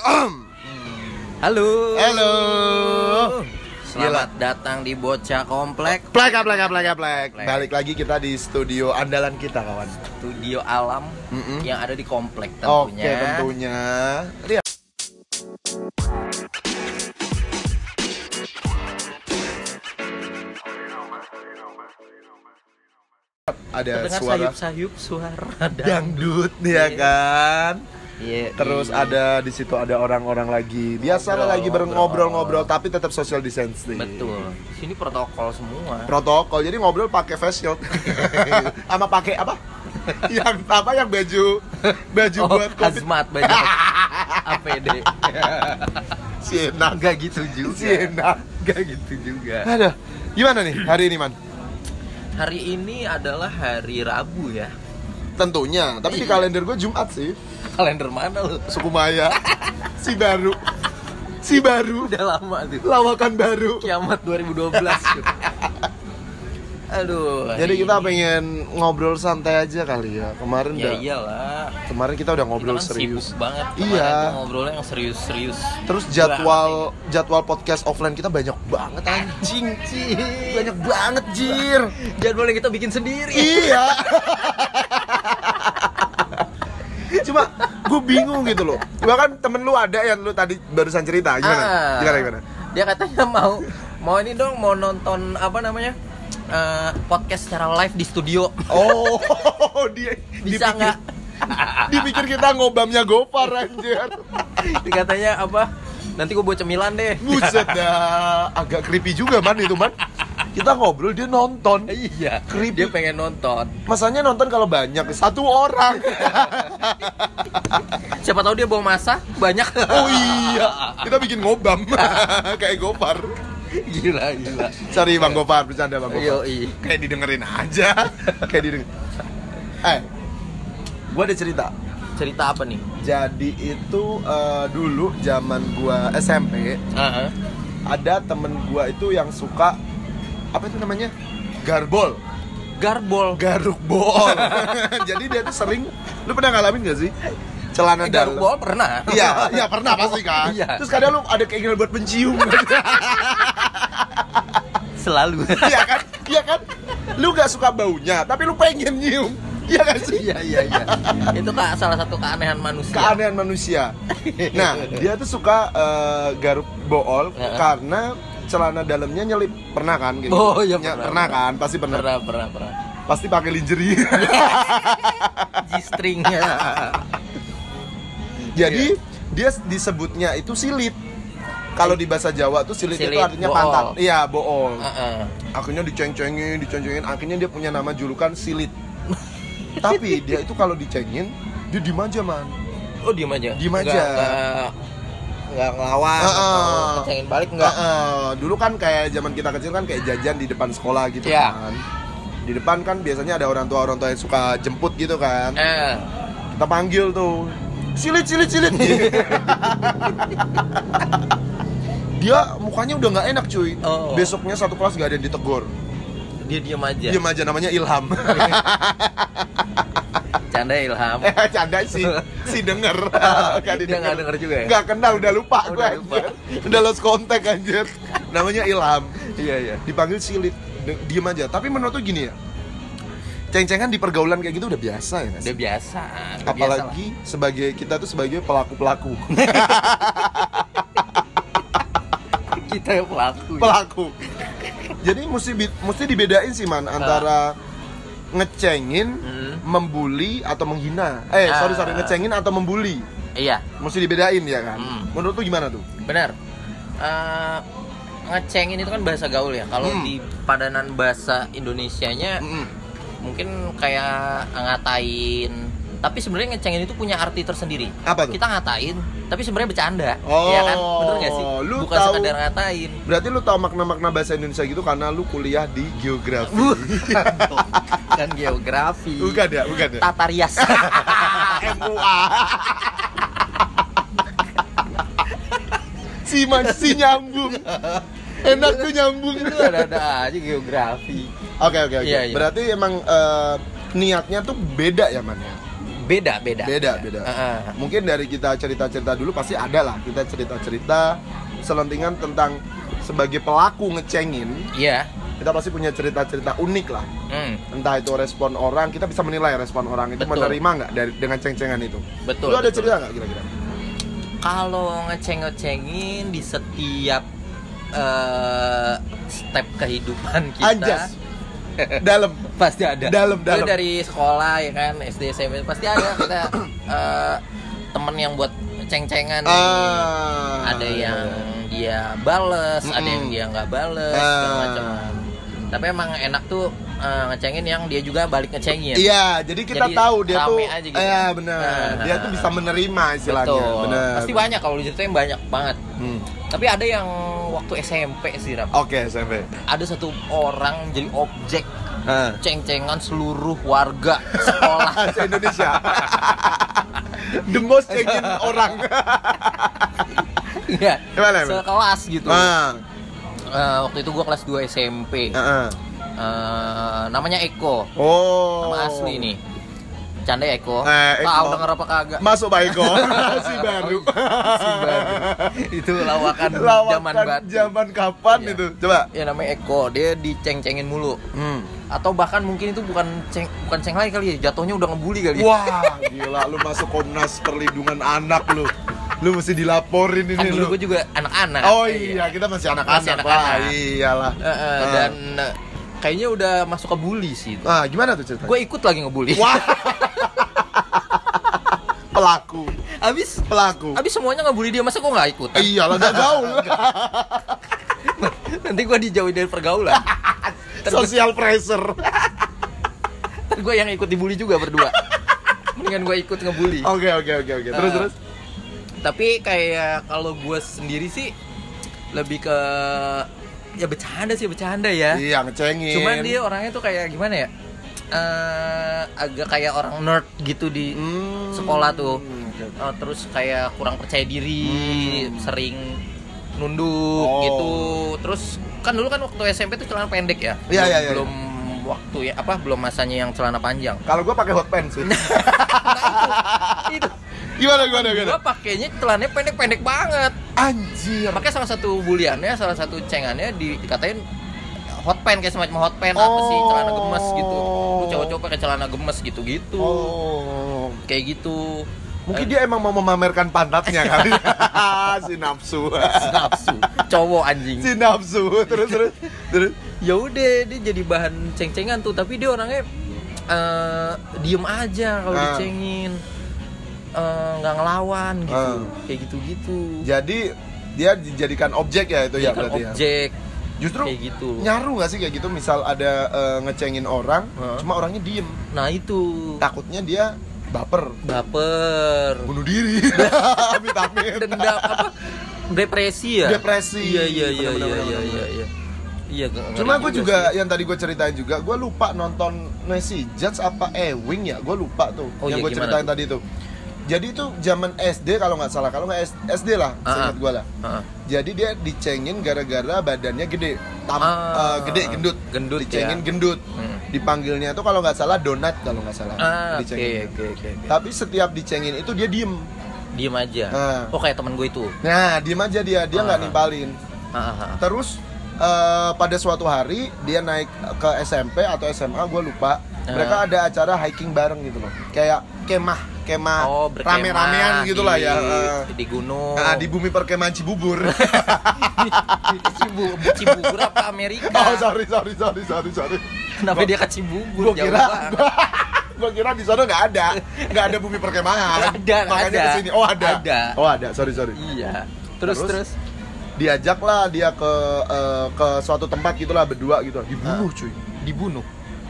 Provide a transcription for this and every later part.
Halo. Halo. Selamat datang di Bocah Komplek Plek, plek, plek, plek. Balik lagi kita di studio andalan kita, kawan. Studio Alam Mm-mm. yang ada di komplek Oke, tentunya. tentunya. Lihat. Ada Terdengar suara sayup-sayup suara dangdut ya Iya. kan. Iya, Terus iya. ada di situ ada orang-orang lagi biasa Ngobrol, lagi ngobrol. ngobrol-ngobrol tapi tetap social distancing. Betul. Di sini protokol semua. Protokol. Jadi ngobrol pakai face shield. Sama pakai apa? yang apa yang baju baju Oh, buat covid hazmat banyak. APD. Siena. Enggak gitu juga. Siena. Enggak gitu juga. Ada. Gimana nih hari ini, Man? Hari ini adalah hari Rabu ya. Tentunya, tapi di Iya. kalender gue Jumat sih. Kalender mana lu? Suku Maya. si baru. Si baru. Udah lama tuh. Lawakan baru. Kiamat 2012. Aduh. Jadi kita ini- pengen ngobrol santai aja kali ya. Kemarin Ya udah iyalah. kemarin kita udah ngobrol kita kan serius. sibuk banget. Iya. Kemarin tuh ngobrolnya yang serius-serius. Terus jadwal jadwal podcast offline kita banyak banget anjing. Banyak banget, Jir. Jadwal yang kita bikin sendiri. iya. Cuma gue bingung gitu loh. Bahkan temen lu ada yang lu tadi barusan cerita gimana? Ah. Gimana gimana? Dia katanya mau mau ini dong mau nonton apa namanya? Eh, podcast secara live di studio. Oh, dia Bisa nggak? Dipikir kita ngobamnya Gopar anjir. Dia katanya apa? Nanti gue bawa cemilan deh. Buset dah, agak creepy juga man itu man. Kita ngobrol dia nonton. iya. Creepy. Dia pengen nonton. Masanya nonton kalau banyak satu orang. Siapa tahu dia bawa masa banyak. Oh iya, kita bikin ngobam kayak Gopar. gila gila. Sorry Bang Gopar, bercanda Bang Gopar. Yoi. Kayak didengerin aja. kayak didengerin. Eh, gua ada cerita. Cerita apa nih? Jadi itu eh, dulu zaman gua SMP Heeh. ada temen gua itu yang suka apa itu namanya garbol Garbol. garuk bol jadi dia tuh sering lu pernah ngalamin gak sih celana Eh, garuk bol pernah. iya iya pernah pasti kan Iya. terus kadang lu ada keinginan buat mencium Selalu. iya kan iya kan lu gak suka baunya tapi lu pengen nyium iya kan sih Iya iya iya. Itu kak salah satu keanehan manusia. keanehan manusia nah dia tuh suka eh, garuk bool Heeh. karena celana dalamnya nyelip pernah kan gitu Oh, iya, Ya, pernah, pernah pernah. kan pasti pernah Pernah pernah pernah. pasti pakai lingerie G-stringnya. Jadi dia disebutnya itu silit. Kalau di bahasa Jawa tuh silit, itu Silit, artinya bool. pantat. Iya, bool. Heeh. Akhirnya diceng-cengin, diceng-cengin. Akhirnya dia punya nama julukan silit. Tapi dia itu kalau dicengin, dia diem aja man. Oh diem aja. Diem nggak ngelawan. Heeh. atau Kecengin balik nggak. Heeh. dulu kan kayak zaman kita kecil kan kayak jajan di depan sekolah gitu Iya. kan. Di depan kan biasanya ada orang tua orang tua yang suka jemput gitu kan. Eh. Kita panggil tuh silit silit silit. dia mukanya udah nggak enak cuy. Oh. Besoknya satu kelas gak ada yang ditegur. Dia diem aja. Diam aja namanya Ilham. Canda Ilham. eh canda sih, si denger. Gak Dia nggak denger juga ya? Gak kenal, udah lupa Oh, gue udah lupa. anjir. Udah lost kontak anjir. Namanya Ilham. Iya iya. Dipanggil silit. Diem aja. Tapi menurut tuh gini ya. Ceng-cengan di pergaulan kayak gitu udah biasa ya? Udah biasa. Udah Apalagi sebagai kita tuh sebagai pelaku-pelaku. biasa. kita yang pelaku. ya. pelaku. Jadi mesti mesti dibedain sih man antara ngecengin, Hmm. Membuli atau menghina. Eh, sorry sorry Ah. ngecengin atau membuli. Iya. Mesti dibedain ya kan. Hmm. Menurut tuh gimana tuh? Benar. Eh, ngecengin itu kan bahasa gaul ya. Kalau Hmm. di padanan bahasa Indonesianya Mm-mm. mungkin kayak ngatain. Tapi sebenarnya ngecengin itu punya arti tersendiri. Apa tuh? Kita ngatain, tapi sebenarnya bercanda. Oh, ya kan? Bener gak sih? lu Bukan tahu- sekedar ngatain. Berarti lu tahu makna-makna bahasa Indonesia gitu karena lu kuliah di geografi. kan geografi. bukan ya, bukan ya. Tata rias. MUA. si man, si nyambung. Enak tuh nyambung. itu ada-ada aja geografi. Oke oke oke. Iya, iya. Berarti emang eh, niatnya tuh beda ya man ya. Beda beda Beda, beda. Heeh. Mungkin dari kita cerita-cerita dulu pasti ada lah kita cerita-cerita selentingan tentang sebagai pelaku ngecengin, iya kita pasti punya cerita-cerita unik lah. Hmm, Entah itu respon orang, kita bisa menilai respon orang itu Betul. menerima nggak dari dengan ceng-cengan itu. betul Lu ada betul. cerita nggak kira-kira? kalau ngeceng-ngecengin di setiap eh, step kehidupan kita Anjas. Dalam. pasti ada Dalam, dalam. dari sekolah ya kan SD SMP pasti ada kita eh, temen yang buat ceng-cengan. Ah. ada yang dia bales ada Mm-mm. yang dia nggak bales segala macam tapi emang enak tuh eh, ngecengin yang dia juga balik ngecengin Iya, jadi kita Jadi tahu dia tuh aja gitu. Iya, benar. Nah. Dia tuh bisa menerima istilahnya. betul Benar. pasti banyak kalau diceritain banyak banget Hmm. tapi ada yang waktu SMP sih Ram Oke, SMP. ada satu orang jadi objek Hah. ceng-cengan seluruh warga sekolah Se-Indonesia. The most cengin orang. Iya, sekelas gitu. Ah, Eh, waktu itu gua kelas 2 SMP. ah, ah. Eh, namanya Eko. Oh. Nama asli nih. Canda ya Eko. Eh, Eko. Tahu denger apa kagak? Masuk Pak Eko. si baru. Si baru. Itu lawakan, Lawakan zaman batu. zaman kapan Iya. itu? Coba. Ya namanya Eko, dia diceng-cengin mulu. Hmm. Atau bahkan mungkin itu bukan ceng bukan ceng lagi kali ya, jatuhnya udah ngebully kali. ya. Wah, gila lu masuk Komnas Perlindungan Anak lu. Lu mesti dilaporin ini Kan lu. dulu gue juga anak-anak. Oh iya, kita masih anak-anak. Masih anak-anak. Iyalah. Eh, Ah. dan eh, kayaknya udah masuk ke bully sih. Ah, gimana tuh ceritanya? Gue ikut lagi ngebully. Wah. pelaku, Abis pelaku. abis semuanya ngebully dia masa gue nggak ikut? Iyalah gak gaul. Nanti gue dijauhin dari pergaulan. Social pressure. Gue yang ikut dibully juga berdua. Mendingan gue ikut ngebully. Oke, oke, oke, oke. Terus Eh, terus. Tapi kayak kalau gue sendiri sih lebih ke ya bercanda sih bercanda ya. Iya, ngecengin. Cuman dia orangnya tuh kayak gimana ya? Eh agak kayak orang nerd gitu di Hmm, sekolah tuh. Eh, terus kayak kurang percaya diri, Hmm. sering nunduk Oh. gitu. Terus kan dulu kan waktu SMP tuh celana pendek ya. Iya, iya, iya. Belum waktu ya apa belum masanya yang celana panjang. Kalau gua pakai hot pants sih. itu gimana gimana gimana? gua pakainya celananya pendek-pendek banget. Anjir. Makanya salah satu buliannya, salah satu cengannya di, dikatain hot pen kayak semacam hot pen apa sih celana gemes gitu. Lu cowok-cowok pakai celana gemes gitu-gitu. Oh. Kayak gitu. Mungkin dia emang mau memamerkan pantatnya kali. si nafsu. nafsu. Cowok anjing. si nafsu. Terus terus terus. ya udah dia jadi bahan ceng-cengan tuh tapi dia orangnya eh, diem aja kalau Ah. dicengin Eh, nggak ngelawan gitu Ah. kayak gitu-gitu Jadi dia dijadikan objek ya itu ya Dia kan berarti ya. objek Justru kayak gitu nyaru gak sih kayak gitu misal ada eh, ngecengin orang, Heeh. cuma orangnya diem. nah itu Takutnya dia baper, baper bunuh diri. Amit amit. dendam apa depresi ya Depresi. iya iya iya iya iya bener, iya iya iya ngeri Cuma gue juga sih. yang tadi gue ceritain juga, gue lupa nonton Messi Judge apa Ewing ya, gue lupa tuh Oh yang iya, gue ceritain tuh? tadi tuh. Jadi itu zaman SD kalau nggak salah, kalau nggak SD lah, Ah, seingat gue lah. Heeh. Jadi dia dicengin gara-gara badannya gede, tam, Ah, eh, gede gendut, gendut dicengin ya. gendut. Hmm. Dipanggilnya tuh kalau nggak salah donat kalau nggak salah. ah oke dicenginnya. oke oke oke. Tapi setiap dicengin itu dia diem. diem aja Ah. oh kayak temen gue itu Nah, diem aja dia, dia nggak Ah. nimpalin. Ah, ah, ah. Terus eh, pada suatu hari dia naik ke SMP atau SMA gue lupa. Ah. Mereka ada acara hiking bareng gitu loh. Kayak kemah, kemah oh rame-ramean gitu lah ya. di gunung Nah, di bumi perkemahan Cibubur. Cibu, Cibubur apa Amerika? oh, sorry, sorry, sorry, sorry, sorry. Kenapa dia ke Cibubur? Jauh kira, gue kira di sana nggak ada, nggak ada bumi perkemahan. Ada, Makanya ada. ke sini. Oh ada. Ada. Oh ada. Sorry, sorry. Iya. Terus Terus? terus. Diajaklah dia ke eh, ke suatu tempat gitulah berdua gitu. Dibunuh cuy. Dibunuh.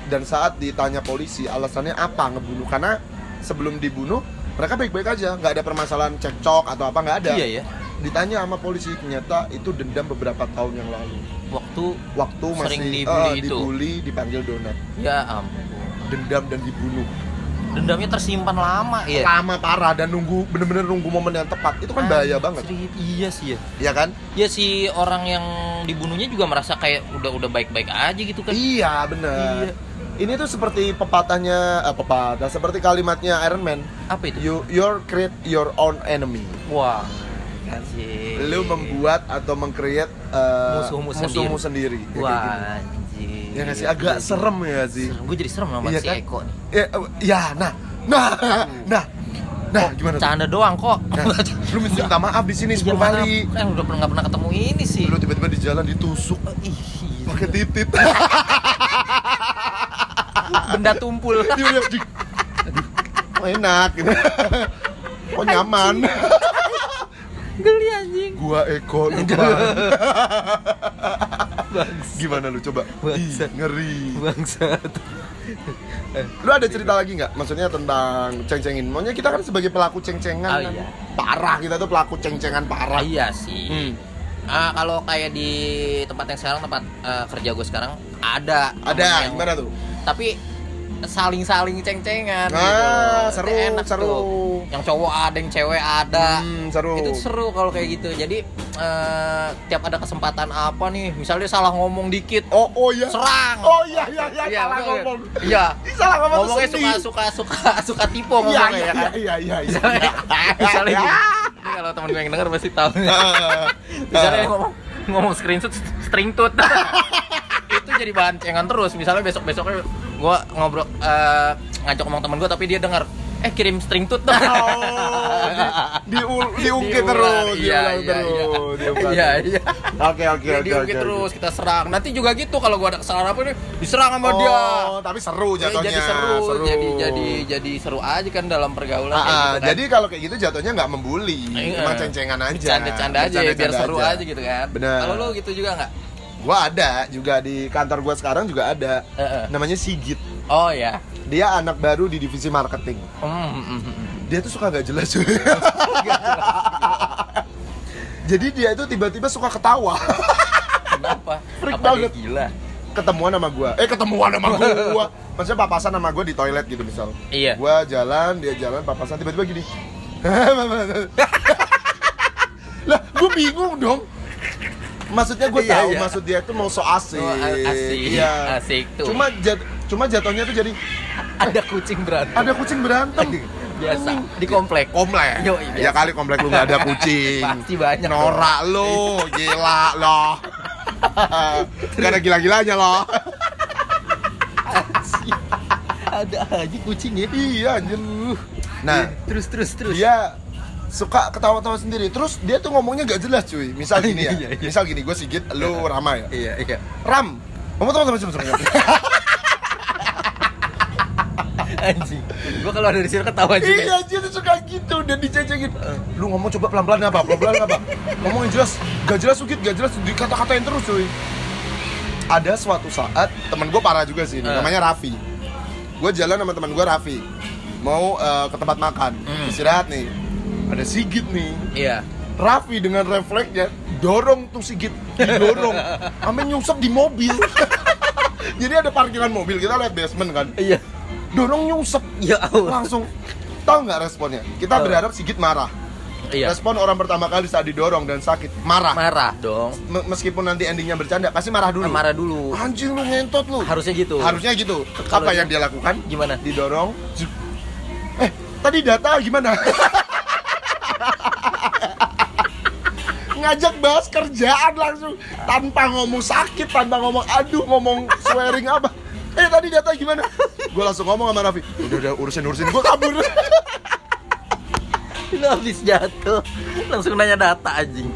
dan saat ditanya polisi alasannya apa ngebunuh karena sebelum dibunuh mereka baik-baik aja nggak ada permasalahan cekcok atau apa nggak ada Iya ya. ditanya sama polisi ternyata itu dendam beberapa tahun yang lalu Waktu waktu Sering masih dibully eh, itu. dibully dipanggil donat ya ampun. dendam dan dibunuh Dendamnya tersimpan lama ya. lama parah dan nunggu bener-bener nunggu momen yang tepat itu kan bahaya banget Iya sih ya. ya kan Ya si orang yang dibunuhnya juga merasa kayak udah udah baik-baik aja gitu kan. iya bener Iya. Ini tuh seperti pepatahnya, eh, pepatah seperti kalimatnya Iron Man. Apa itu? You your create your own enemy. Wah. Kasih. Lu membuat atau meng-create eh, Musuhmu musuhmu sendiri. Ya, kayak Wah, gitu. anjing. Ya sih agak serem ya sih. Gue jadi serem sama Iya si kan? Eko nih. Ya, eh, ya, nah, nah, nah, nah, gimana? tuh? Canda doang kok. Nah, lu minta maaf di sini 10 Iya, mana? kali. Kan udah pernah pernah ketemu ini sih. Lu tiba-tiba di jalan ditusuk Ih, pakai titit. benda tumpul. Dia bilang, "Dik, aduh, kok enak gitu. Kok nyaman. Geli anjing. Gua Eko. Gimana lu coba? Ih, Bangsat. ngeri. Bangsat. Lu ada cerita lagi nggak? Maksudnya tentang ceng-cengin. Maunya kita kan sebagai pelaku ceng-cengan Oh, kan. iya. Parah kita tuh pelaku ceng-cengan parah. Iya sih. Hmm. Ah, kalau kayak di tempat yang sekarang tempat eh, kerja gue sekarang ada Ada, yang- gimana tuh? Tapi saling-saling ceng-cengan Ah, gitu. seru, Itu enak seru. tuh. Yang cowok ada, yang cewek ada. Hmm, seru. Itu seru kalau kayak gitu. Jadi eh, tiap ada kesempatan apa nih, misalnya salah ngomong dikit, Oh, oh ya. serang. Oh iya iya iya Iya, salah ngomong. Iya. Salah ngomong Ngomongnya suka suka suka suka tipe Iya ngomongnya iya ya kan. iya iya iya. Misalnya, misalnya gini. Ini kalau temen gue yang denger pasti tahu. misalnya dia ngomong ngomong screenshot string itu jadi bahan cengan terus misalnya besok besoknya gue ngobrol eh, ngajak ngomong temen gue tapi dia dengar eh kirim string tooth dong Oh, di, diul- diungkit terus, iya, iya, terus, iya. iya iya Oke oke Dia oke diungkit terus kita serang nanti juga gitu kalau gue ada kesalahan apa nih diserang sama dia Oh, tapi seru Ya, jatuhnya. jadi seru, jadi jadi jadi seru aja kan dalam pergaulan Ah, kayak ah, gitu kan. jadi kalau kayak gitu jatuhnya nggak membuli, cuma ceng-cengan aja. Bercanda-canda aja biar seru aja. gitu kan. Benar. Kalau lu gitu juga nggak? Gua ada juga di kantor gua sekarang juga ada. Heeh. Namanya Sigit. Oh ya. Dia anak baru di divisi marketing. Hmm, hmm. Dia tuh suka gak jelas cuy. Jadi dia itu tiba-tiba suka ketawa. Kenapa? Freak Apa banget. dia gila? ketemuan sama gua. Eh ketemuan sama gua. Maksudnya papasan sama gua di toilet gitu misal. Iya. Gua jalan, dia jalan, papasan tiba-tiba gini. lah, gua bingung dong. Maksudnya gue Iya, tahu iya. maksud dia itu mau so asik. Oh, asik. Iya. Asik tuh. Cuma jat- cuma jatuhnya tuh jadi Ada kucing berantem. ada kucing berantem. Biasa di komplek. Komplek. Yo, iya. ya kali komplek lu nggak ada kucing. Pasti banyak. Norak lu, gila loh. Gak ada gila-gilanya loh. Ada aja kucingnya. Iya anjir. Nah, terus terus terus. dia suka ketawa-tawa sendiri. Terus dia tuh ngomongnya gak jelas cuy. Misal gini ya. Iya, iya. Misal gini, gue Sigit, lu Rama ya. Iya iya. Ram, ngomong teman-teman teman Anjing. Gua kalau ada di sini ketawa juga. Iya, tuh suka gitu dan diceng-cengin. Lu ngomong coba pelan-pelan apa? Pelan-pelan apa? Ngomong yang jelas, gak jelas Sigit, gak jelas dikata-katain terus cuy. Ada suatu saat temen gue parah juga sih, ini, Eh. namanya Raffi. Gue jalan sama teman gue Raffi, mau eh, ke tempat makan, Hmm. istirahat nih. Ada Sigit nih, Iya. Raffi dengan refleksnya dorong tuh Sigit, didorong, sampai nyungsep di mobil. Jadi ada parkiran mobil, kita lihat basement kan, Iya. dorong nyungsep, Ya Allah. langsung. Tahu nggak responnya? Kita Tahu. berharap Sigit marah. Iya. Respon orang pertama kali saat didorong dan sakit, marah. Marah dong. Me- Meskipun nanti endingnya bercanda, pasti marah dulu. Marah dulu. Anjing lu ngentot lu. Harusnya gitu. Harusnya gitu. Kalau Apa yang dia lakukan? Gimana? Didorong. Eh, tadi data gimana? ngajak bahas kerjaan langsung tanpa ngomong sakit, tanpa ngomong aduh, ngomong swearing apa. Eh tadi data gimana? Gue langsung ngomong sama Raffi. Udah udah urusin urusin gue kabur. Lu habis jatuh langsung nanya data anjing.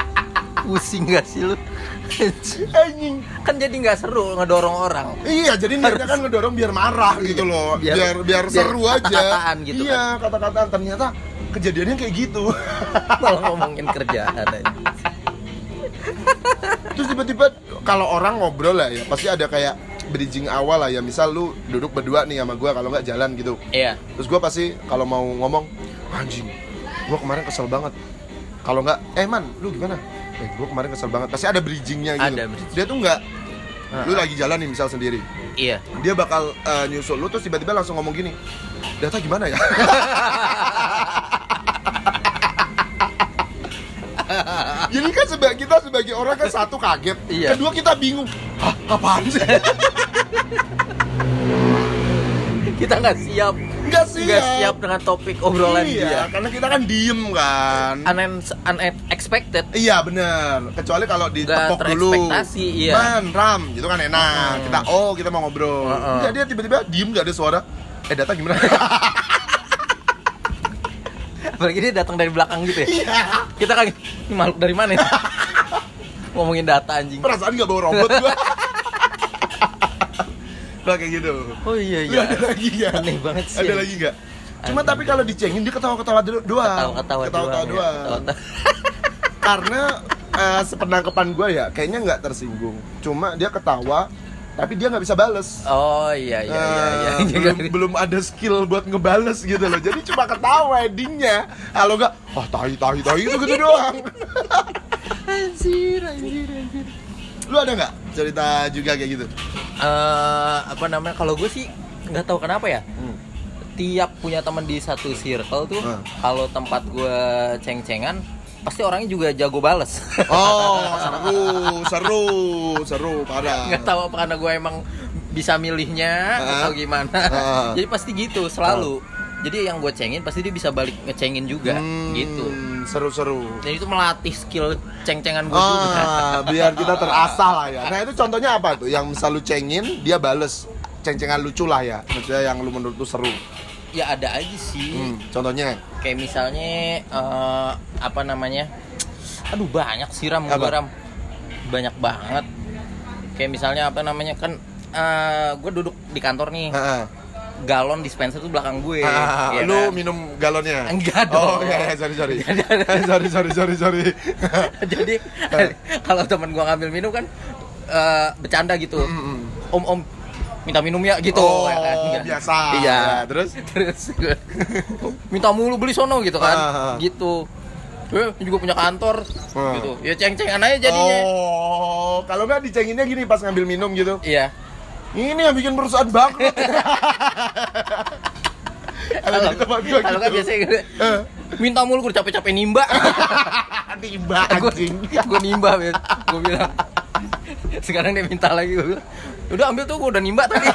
Pusing gak sih lu? Anjing. kan jadi nggak seru ngedorong orang. Iya, jadi niatnya kan ngedorong biar marah gitu loh, Biar- biar biar, biar seru aja. kata-kataan gitu iya, kata-kataan ternyata kejadiannya kayak gitu. Malah ngomongin kerjaan aja. Terus tiba-tiba kalau orang ngobrol lah ya, pasti ada kayak bridging awal lah ya. Misal lu duduk berdua nih sama gua kalau nggak jalan gitu. Iya. Terus gua pasti kalau mau ngomong anjing, gua kemarin kesel banget. Kalau nggak, eh man, lu gimana? Eh, gua kemarin kesel banget. Pasti ada bridgingnya gitu. Ada bridging. Dia tuh nggak, lu lagi jalan nih misal sendiri. Iya. dia bakal eh, nyusul lu terus tiba-tiba langsung ngomong gini data gimana ya jadi kan sebagai kita sebagai orang kan satu kaget Iya. kedua kita bingung hah apaan sih kita nggak siap Nggak siap. nggak siap dengan topik obrolan iya, dia karena kita kan diem kan. Unen unexpected Iya bener, kecuali kalau ditepok Nggak dulu iya. Man, Ram, gitu kan enak Hmm. Kita, oh kita mau ngobrol Heeh. Enggak, dia tiba-tiba diem gak ada suara Eh data gimana? apalagi dia datang dari belakang gitu ya Iya kita kan ini makhluk dari mana ya? ngomongin data anjing Perasaan gak bawa robot gua Nah kayak gitu oh iya Lu iya ada lagi gak? Aneh banget sih. Ada lagi gak? Cuma Aneh. tapi kalau dicengin dia ketawa-ketawa do- doang ketawa-ketawa doang, ya. doang Ketawa-ketawa. Karena eh, sepenangkapan gue ya Kayaknya nggak tersinggung Cuma dia ketawa Tapi dia nggak bisa bales. Oh iya iya iya iya. Eh, belum belum ada skill buat ngebales gitu loh. Jadi cuma ketawa endingnya. Kalau enggak wah tai tai tai itu gitu doang. Anjir anjir anjir. Lu ada nggak cerita juga kayak gitu? Eh, apa namanya? Kalau gue sih nggak tahu kenapa ya. Hmm. tiap punya teman di satu circle tuh Hmm. kalau tempat gue ceng-cengan pasti orangnya juga jago bales. Oh seru seru seru parah. Nggak tahu apa karena gue emang bisa milihnya Ah. atau gimana. Ah. jadi pasti gitu selalu. Jadi yang gue cengin pasti dia bisa balik ngecengin juga Hmm, gitu. seru seru dan itu melatih skill ceng-cengan gue juga. Ah biar kita terasah lah ya. Nah itu contohnya apa tuh? Yang misal lu cengin dia bales. Ceng-cengan lucu lah ya. Maksudnya yang lu menurut lu seru ya ada aja sih hmm, contohnya kayak misalnya eh, apa namanya aduh banyak sih ram Apa? gua, ram banyak banget kayak misalnya apa namanya kan gue duduk di kantor nih Ah, ah. galon dispenser tuh belakang gue Ah, ya lu kan? minum galonnya? Enggak Oh dong. iya, iya sorry sorry. sorry sorry sorry sorry. jadi kalau temen gua ngambil minum kan eh, bercanda gitu Mm-mm. om om minta minum ya gitu Oh, ya kan? Enggak. biasa. iya Ya, terus? terus minta mulu beli sono gitu kan ah. gitu eh juga punya kantor Ah. gitu ya ceng-cengan aja jadinya Oh, kalau nggak dicenginnya gini pas ngambil minum gitu. iya Ini yang bikin perusahaan bangkrut. Kalau gua kalau kan gitu. biasanya gitu, Eh, minta mulu gue capek-capek nimba Tiba gue anjing. gue nimba gue bilang sekarang dia minta lagi gue udah ambil tuh gue udah nimba tadi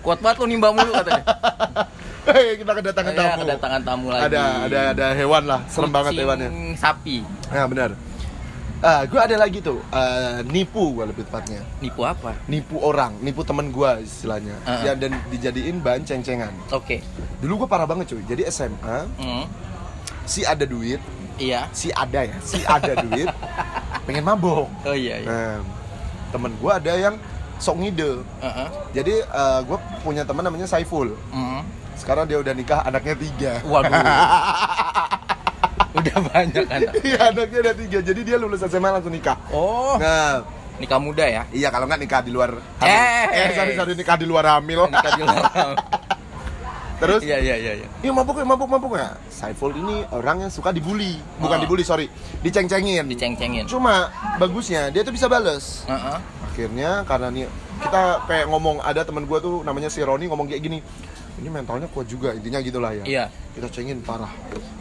kuat banget lu nimba mulu katanya Hei, kita kedatangan Ya, tamu. kedatangan tamu lagi Ada ada ada hewan lah, serem banget Kucing hewannya. sapi Nah, benar. Ah, gue ada lagi tuh, eh, nipu gue lebih tepatnya. nipu apa nipu orang, nipu temen gua istilahnya, Uh-uh. ya dan dijadiin bahan ceng-cengan. oke Dulu gua parah banget cuy. Jadi SMA, Hmm, si ada duit, iya si ada ya, si ada duit, pengen mabok. oh iya iya Nah, temen gua ada yang sok ngide. Heeh. Jadi eh, gua punya teman namanya Saiful. Hmm. Sekarang dia udah nikah, anaknya tiga. waduh udah banyak kan Iya, anaknya ada tiga. Jadi dia lulus SMA langsung nikah. oh Nah, nikah muda ya iya kalau nggak nikah di luar hamil. Eh. eh sorry sorry nikah di luar hamil. nikah di luar Terus iya iya iya iya Iya mabuk ya mabuk mabuk ya. Saiful ini orang yang suka dibully, bukan Oh. dibully sorry, diceng-cengin. diceng-cengin Cuma bagusnya dia tuh bisa bales. Heeh. Akhirnya karena nih kita kayak ngomong ada teman gua tuh namanya si Roni ngomong kayak gini. Ini mentalnya kuat juga intinya gitulah ya. Iya. Kita cengin parah.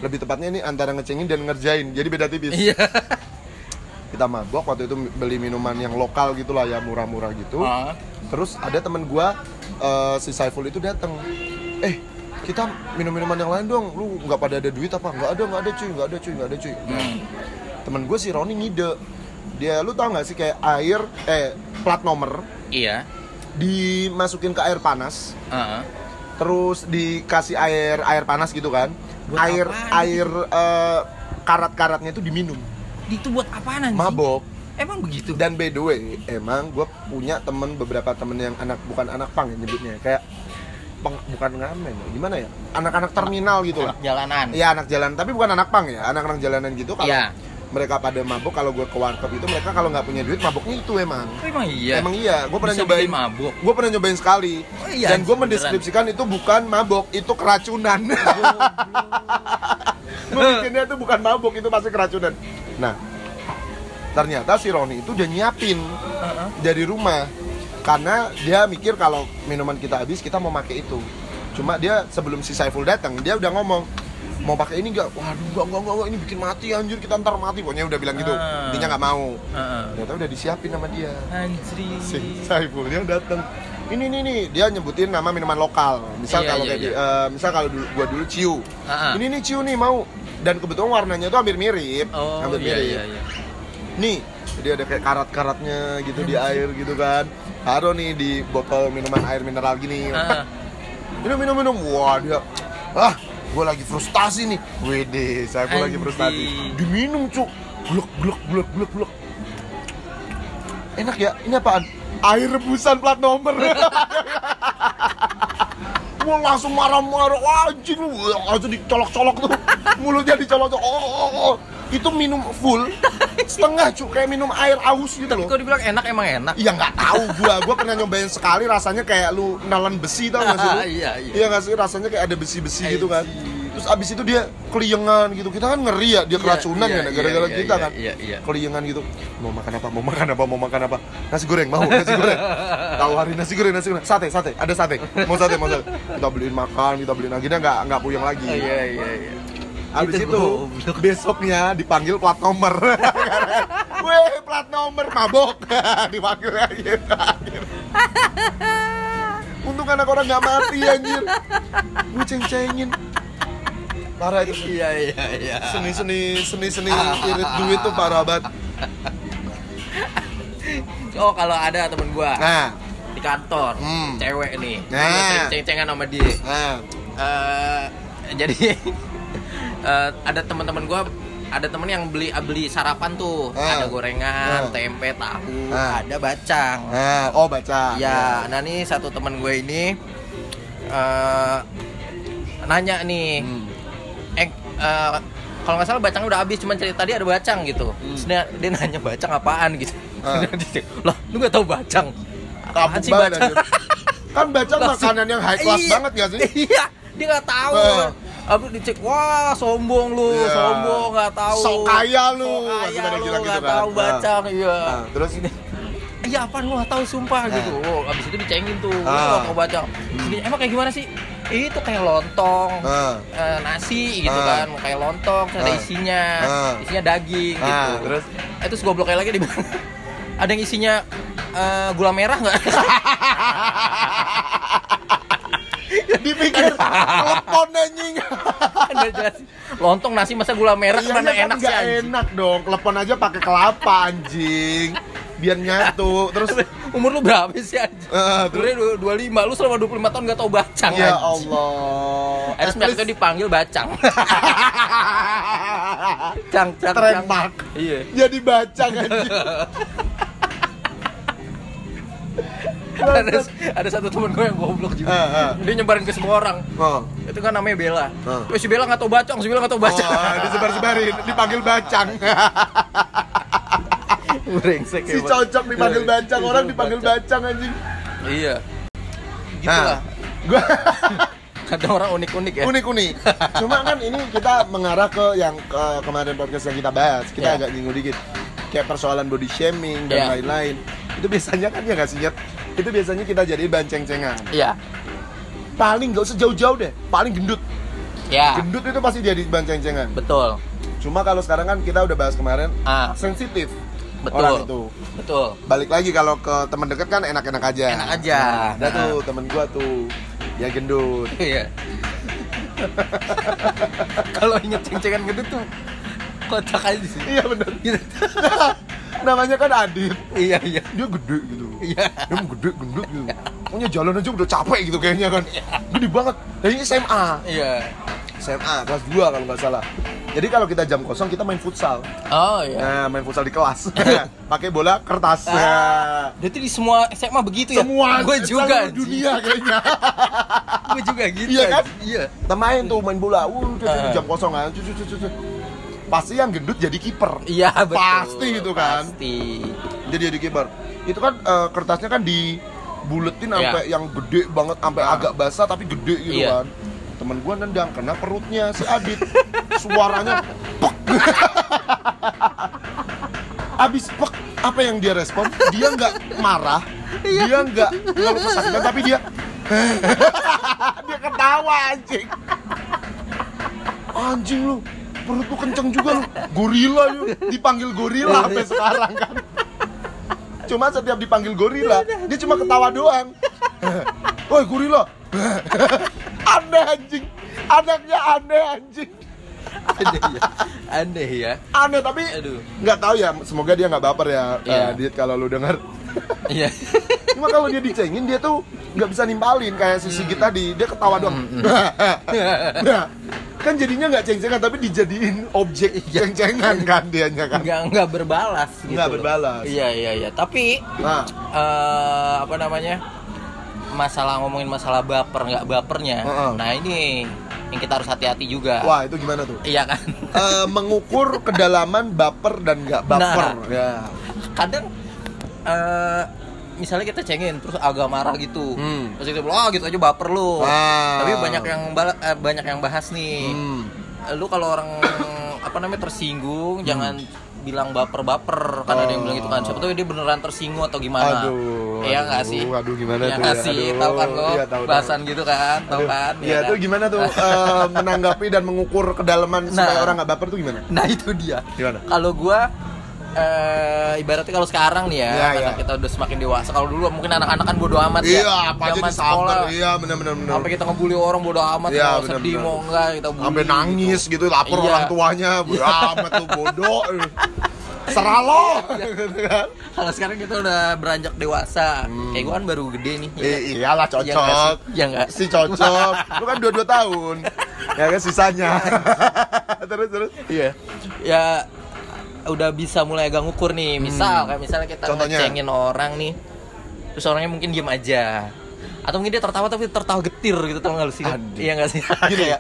Lebih tepatnya ini antara ngecengin dan ngerjain. Jadi beda tipis. iya Kita mabok waktu itu beli minuman yang lokal gitulah ya murah-murah gitu. Ah. Terus ada temen gua eh, si Saiful itu datang. Eh, kita minum minuman yang lain dong. Lu nggak pada ada duit apa? Nggak ada, nggak ada cuy, nggak ada cuy, nggak ada cuy. Nah, Hmm. temen gue si Roni ngide. Dia, lu tau nggak sih kayak air, eh plat nomor iya dimasukin ke air panas, Heeh. terus dikasih air air panas gitu kan? Buat air apaan? air eh, karat-karatnya itu diminum, itu buat apaan anjing mabok. emang begitu Dan by the way, emang gue punya temen beberapa temen yang anak bukan anak pang ya nyebutnya kayak peng, bukan ngamen ya, gimana ya? Anak-anak terminal gitu lah. Jalanan Iya anak jalan, tapi bukan anak pang ya, anak-anak jalanan gitu. Kalau Iya. mereka pada mabuk, kalau gue ke warkop itu mereka kalau nggak punya duit mabuknya itu emang. Oh, emang iya Emang iya, gue pernah Bisa nyobain. mabuk Gue pernah nyobain sekali. Oh iya, Dan gue mendeskripsikan itu bukan mabuk, itu keracunan. gue bikinnya itu bukan mabuk, itu pasti keracunan. Nah, ternyata si Roni itu udah nyiapin Heeh. dari rumah karena dia mikir kalau minuman kita habis kita mau pakai itu. Cuma dia sebelum si Saiful datang dia udah ngomong mau pakai ini nggak? Waduh enggak, enggak, enggak, ini bikin mati anjir kita ntar mati. Pokoknya udah bilang gitu. Ah. intinya nggak mau. Heeh. ternyata udah disiapin sama dia. Anjri si Saifulnya datang. Ini nih nih dia nyebutin nama minuman lokal. Misal Iya, kalau iya, kayak di- iya. eh, misal kalau dulu, gua dulu ciu. Ah. ini nih ciu nih mau. Dan kebetulan warnanya tuh hampir mirip. Oh, hampir iya, mirip. iya, iya. nih jadi ada kayak karat-karatnya gitu di air gitu kan taruh nih di botol minuman air mineral gini. Ah, minum minum minum. Wah dia ah gue lagi frustasi nih. Wede saya pun lagi frustasi. Diminum cuk. Blok blok blok blok blok enak ya? Ini apaan? Air rebusan plat nomor. Wah langsung marah-marah, wah anjing. Lu, langsung dicolok-colok tuh, mulutnya dicolok-colok, oh, oh, oh. Itu minum full, setengah cuk, kayak minum air aus gitu loh. Kok dibilang enak emang enak? Iya nggak tahu gua, gua pernah nyobain sekali rasanya kayak lu nalan besi tau gak sih lu? Iya, iya. Iya nggak sih rasanya kayak ada besi-besi gitu kan. Anjing. Terus abis itu dia keliengan gitu. Kita kan ngeri ya dia Iya, keracunan iya, ya gara-gara iya, kita iya, kan. iya, iya. Keliengan gitu. Mau makan apa? Mau makan apa? Mau makan apa? Nasi goreng mau nasi goreng. Tahu hari nasi goreng nasi goreng. Sate sate ada sate. Mau sate mau sate. Kita beliin makan, kita beliin akhirnya nggak nggak puyeng lagi. Iya, iya, iya. Abis Itu itu besoknya dipanggil plat nomor. Weh plat nomor mabok dipanggil gitu. Untung anak orang nggak mati anjir. Gue ceng-cengin. Parah itu. Iya, iya, iya. Seni-seni seni-seni irit duit tuh parah banget. Oh, kalau ada temen gua Nah, di kantor, Hmm. cewek nih, Nah. ceng-cengan sama dia. nah. Eh, jadi eh, ada teman-teman gua ada temen yang beli beli sarapan tuh Ah. ada gorengan Ah. tempe tahu Ah. ada bacang Nah, oh baca. ya nah nih satu temen gue ini eh nanya nih Hmm. eh eh, kalau nggak salah bacangnya udah habis cuman cerita dia ada bacang gitu Terus dia, dia nanya bacang apaan gitu Ah. lah lu nggak tahu bacang apaan Kampung sih bacang. Kan baca Langsung- makanan yang high class Iya, banget gak sih? Iya, dia nggak tahu. Eh. Abis dicek, wah sombong lu, Iya. sombong nggak tahu. Sok kaya lu. Sok kaya lu nggak gitu kan. tahu Nah. bacang, iya. Nah, terus Iya apaan lu nggak tahu sumpah Nah. gitu. Oh, abis itu dicengin tuh, Ah. kau bacang. Ini emang kayak gimana sih? Itu kayak lontong, Nah. eh, nasi gitu Ah. kan, kayak lontong, terus ada Ah. isinya, Ah. isinya daging Ah, gitu. terus? Eh, terus gobloknya lagi dibilang, ada yang isinya eh, gula merah nggak? dipikir telepon anjing. Jelas. Lontong nasi masa gula merah Iya, mana iya, kan enak sih anjing. enak dong. Telepon aja pakai kelapa anjing. Biar nyatu. Terus Umur lu berapa sih anjing? Eh, terus dua- 25, lu selama 25 tahun gak tau bacang ya anjing. Allah. Akhirnya semenjak itu dipanggil bacang Cang, cang, cang. Iya Jadi bacang anjing. Ada, ada satu temen gue yang goblok juga Eh, eh. Dia nyebarin ke semua orang Oh. Itu kan namanya Bella. Terus si Bella gak tau bacang, si Bella gak tau bacang Oh, disebar-sebarin, dipanggil bacang. Brengsek si emang. cocok dipanggil Iya, bacang, iya, orang dipanggil bacang anjing. Iya Gitu Nah, gua Ada orang unik-unik ya unik-unik. Cuma kan ini kita mengarah ke yang ke kemarin podcast yang kita bahas. Kita Ya. agak nyinggung dikit. Kayak persoalan body shaming Ya. dan lain-lain. Itu biasanya kan ya nggak sih? Itu biasanya kita jadi bahan ceng-cengan. Iya Paling nggak usah jauh-jauh deh. Paling gendut. Ya Gendut itu pasti jadi bahan ceng-cengan. Betul Cuma kalau sekarang kan kita udah bahas kemarin Ah sensitif Betul. orang itu. Betul Balik lagi kalau ke teman dekat kan enak-enak aja. Enak aja. Nah, ada Nah. tuh temen gua tuh dia gendut. Iya. Kalau inget ceng-cengan gitu tuh kocak aja sih. iya bener. Gitu. Namanya kan Adit. iya iya. Dia gede gitu. Iya. Dia gede gendut gitu. Pokoknya jalan aja udah capek gitu kayaknya kan. Gede banget. Dan ini SMA. Iya. SMA kelas 2 kalau nggak salah. Jadi kalau kita jam kosong kita main futsal. Oh iya. Nah, main futsal di kelas. Pakai bola kertas. Ah. Nah. Berarti di semua SMA begitu ya? Semua Gue juga. dunia kayaknya. Gue juga gitu. Iya kan? Iya. Kita main tuh main bola. Uh, jam kosong kan. Cucu cucu cucu. Pasti yang gendut jadi kiper. Iya betul. Pasti itu kan. Pasti. Jadi jadi kiper. Itu kan eh, kertasnya kan dibuletin Iya. sampai yang gede banget sampai Ah. agak basah tapi gede gitu Iya. kan. Temen gua nendang kena perutnya si Adit. Suaranya pek. Abis pek apa yang dia respon? Dia nggak marah, Iya. dia nggak ngeluh kesakitan, tapi dia dia ketawa anjing. Anjing lu, perut lu kenceng juga lu. Gorila lu, dipanggil gorila sampai sekarang kan. Cuma setiap dipanggil gorila, dia cuma ketawa doang. Woi gorila. aneh anjing. Anaknya aneh anjing. aneh ya aneh ya Aneh tapi nggak tahu ya. Semoga dia nggak baper ya. Iya. eh, Dit kalau lu dengar. iya Cuma kalau dia dicengin dia tuh nggak bisa nimpalin kayak si Sigit tadi. Dia ketawa doang. Nah, kan jadinya nggak ceng-cengan tapi dijadiin objek ceng-cengan kan dianya kan. nggak nggak berbalas gitu Nggak berbalas. iya iya iya tapi Nah, eh apa namanya masalah ngomongin masalah baper nggak bapernya Heeh. nah ini yang kita harus hati-hati juga wah itu gimana tuh? iya kan Eh, mengukur kedalaman baper dan nggak baper. Nah. Ya. kadang eh misalnya kita cengin terus agak marah gitu Hmm. terus kita bilang oh gitu aja baper lu Ah. tapi banyak yang eh, banyak yang bahas nih Hmm. lu kalau orang apa namanya tersinggung jangan bilang baper-baper kan ada yang bilang gitu kan siapa tahu dia beneran tersinggung atau gimana Aduh, iya nggak sih aduh, gimana Iya tuh nggak ya? sih tahu kan lo iya, tahu, tahu. bahasan gitu kan tahu kan Iya kan? tuh gimana tuh eh, menanggapi dan mengukur kedalaman supaya Nah. orang nggak baper tuh gimana? nah itu dia Gimana? kalau gua eh ibaratnya kalau sekarang nih ya, Iya, karena iya. kita udah semakin dewasa kalau dulu mungkin anak-anak kan bodo amat ya Iya, apa aja Zaman disamper. Iya, benar benar benar. sampai kita ngebully orang bodo amat Iya, mau bener, sedih bener. mau enggak kita bully Sampai nangis gitu, lapor Iya. orang tuanya, bodo amat tuh bodoh. Serah lo. Iya. Gitu kan? kalau sekarang kita udah beranjak dewasa kayak gua kan baru gede nih ya Eh, iyalah Iya nggak cocok. sih? Iya nggak? Si cocok. Lu kan dua-dua tahun. ya kan sisanya. terus terus. Iya. Ya udah bisa mulai agak ngukur nih. Misal kayak misalnya kita Hmm. Contohnya? ngecengin orang nih. Terus orangnya mungkin diem aja. Atau mungkin dia tertawa tapi tertawa getir gitu tau gak lu sih? Iya gak sih? Gini ya.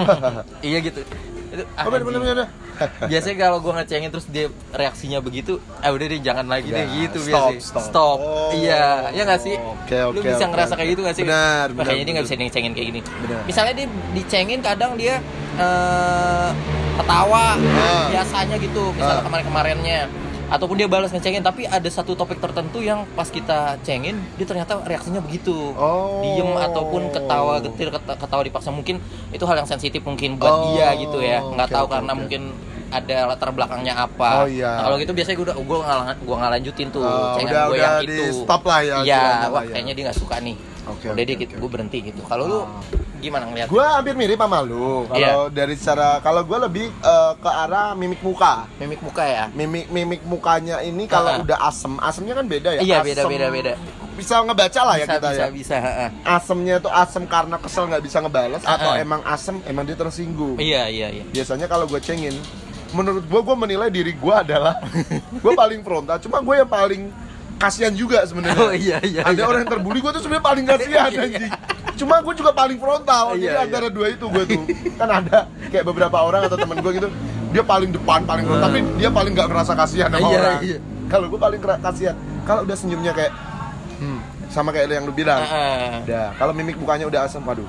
iya gitu. Itu ah, Oh, bener bener bener. Biasanya kalau gua ngecengin terus dia reaksinya begitu, ah udah deh jangan lagi deh gitu stop, biasanya. stop. Oh, iya, iya gak sih? oke, Lu bisa ngerasa kayak gitu gak sih? Benar, Makanya benar, dia nggak bisa dicengin kayak gini. Benar. Misalnya dia dicengin kadang dia eh, ketawa Ah. biasanya gitu, misalnya Ah. kemarin-kemarinnya ataupun dia balas ngecengin tapi ada satu topik tertentu yang pas kita cengin dia ternyata reaksinya begitu Oh. diem ataupun ketawa getir keta- ketawa dipaksa mungkin itu hal yang sensitif mungkin buat Oh, dia gitu ya nggak oke, tahu oke, karena oke. mungkin ada latar belakangnya apa Oh, iya. Nah, kalau gitu biasanya gue udah gue ngalang nggak lanjutin tuh Oh, cengan udah- gue yang di itu stop lah ya, iya wah ya. kayaknya dia nggak suka nih Oke, udah oke, deh oke, gue berhenti gitu kalau lu gimana ngeliat Gue hampir mirip sama lu. Kalau dari secara kalau gue lebih eh, ke arah mimik muka. mimik muka ya Mimik mimik mukanya ini kalau Ah. udah asem, asemnya kan beda ya. Iya, Asem- beda, beda, beda. Bisa ngebaca lah ya bisa kita bisa ya. bisa ha-ha. Asemnya itu asem karena kesel nggak bisa ngebales Ah, atau ah. emang asem emang dia tersinggung. iya iya iya Biasanya kalau gue cengin, menurut gue gue menilai diri gue adalah gue paling frontal. Cuma gue yang paling kasihan juga sebenarnya. Oh, iya, iya, Ada iya. orang yang terbully gue tuh sebenarnya paling kasihan Iya. anjing. Cuma gue juga paling frontal. Jadi Iya, iya. antara dua itu gue tuh kan ada kayak beberapa orang atau temen gue gitu dia paling depan paling frontal tapi dia paling nggak ngerasa kasihan sama Iya, orang. iya. Kalau gue paling kasihan. Kalau udah senyumnya kayak hmm, sama kayak yang lu bilang. Ha-ha. Udah, kalau mimik mukanya udah asem, waduh.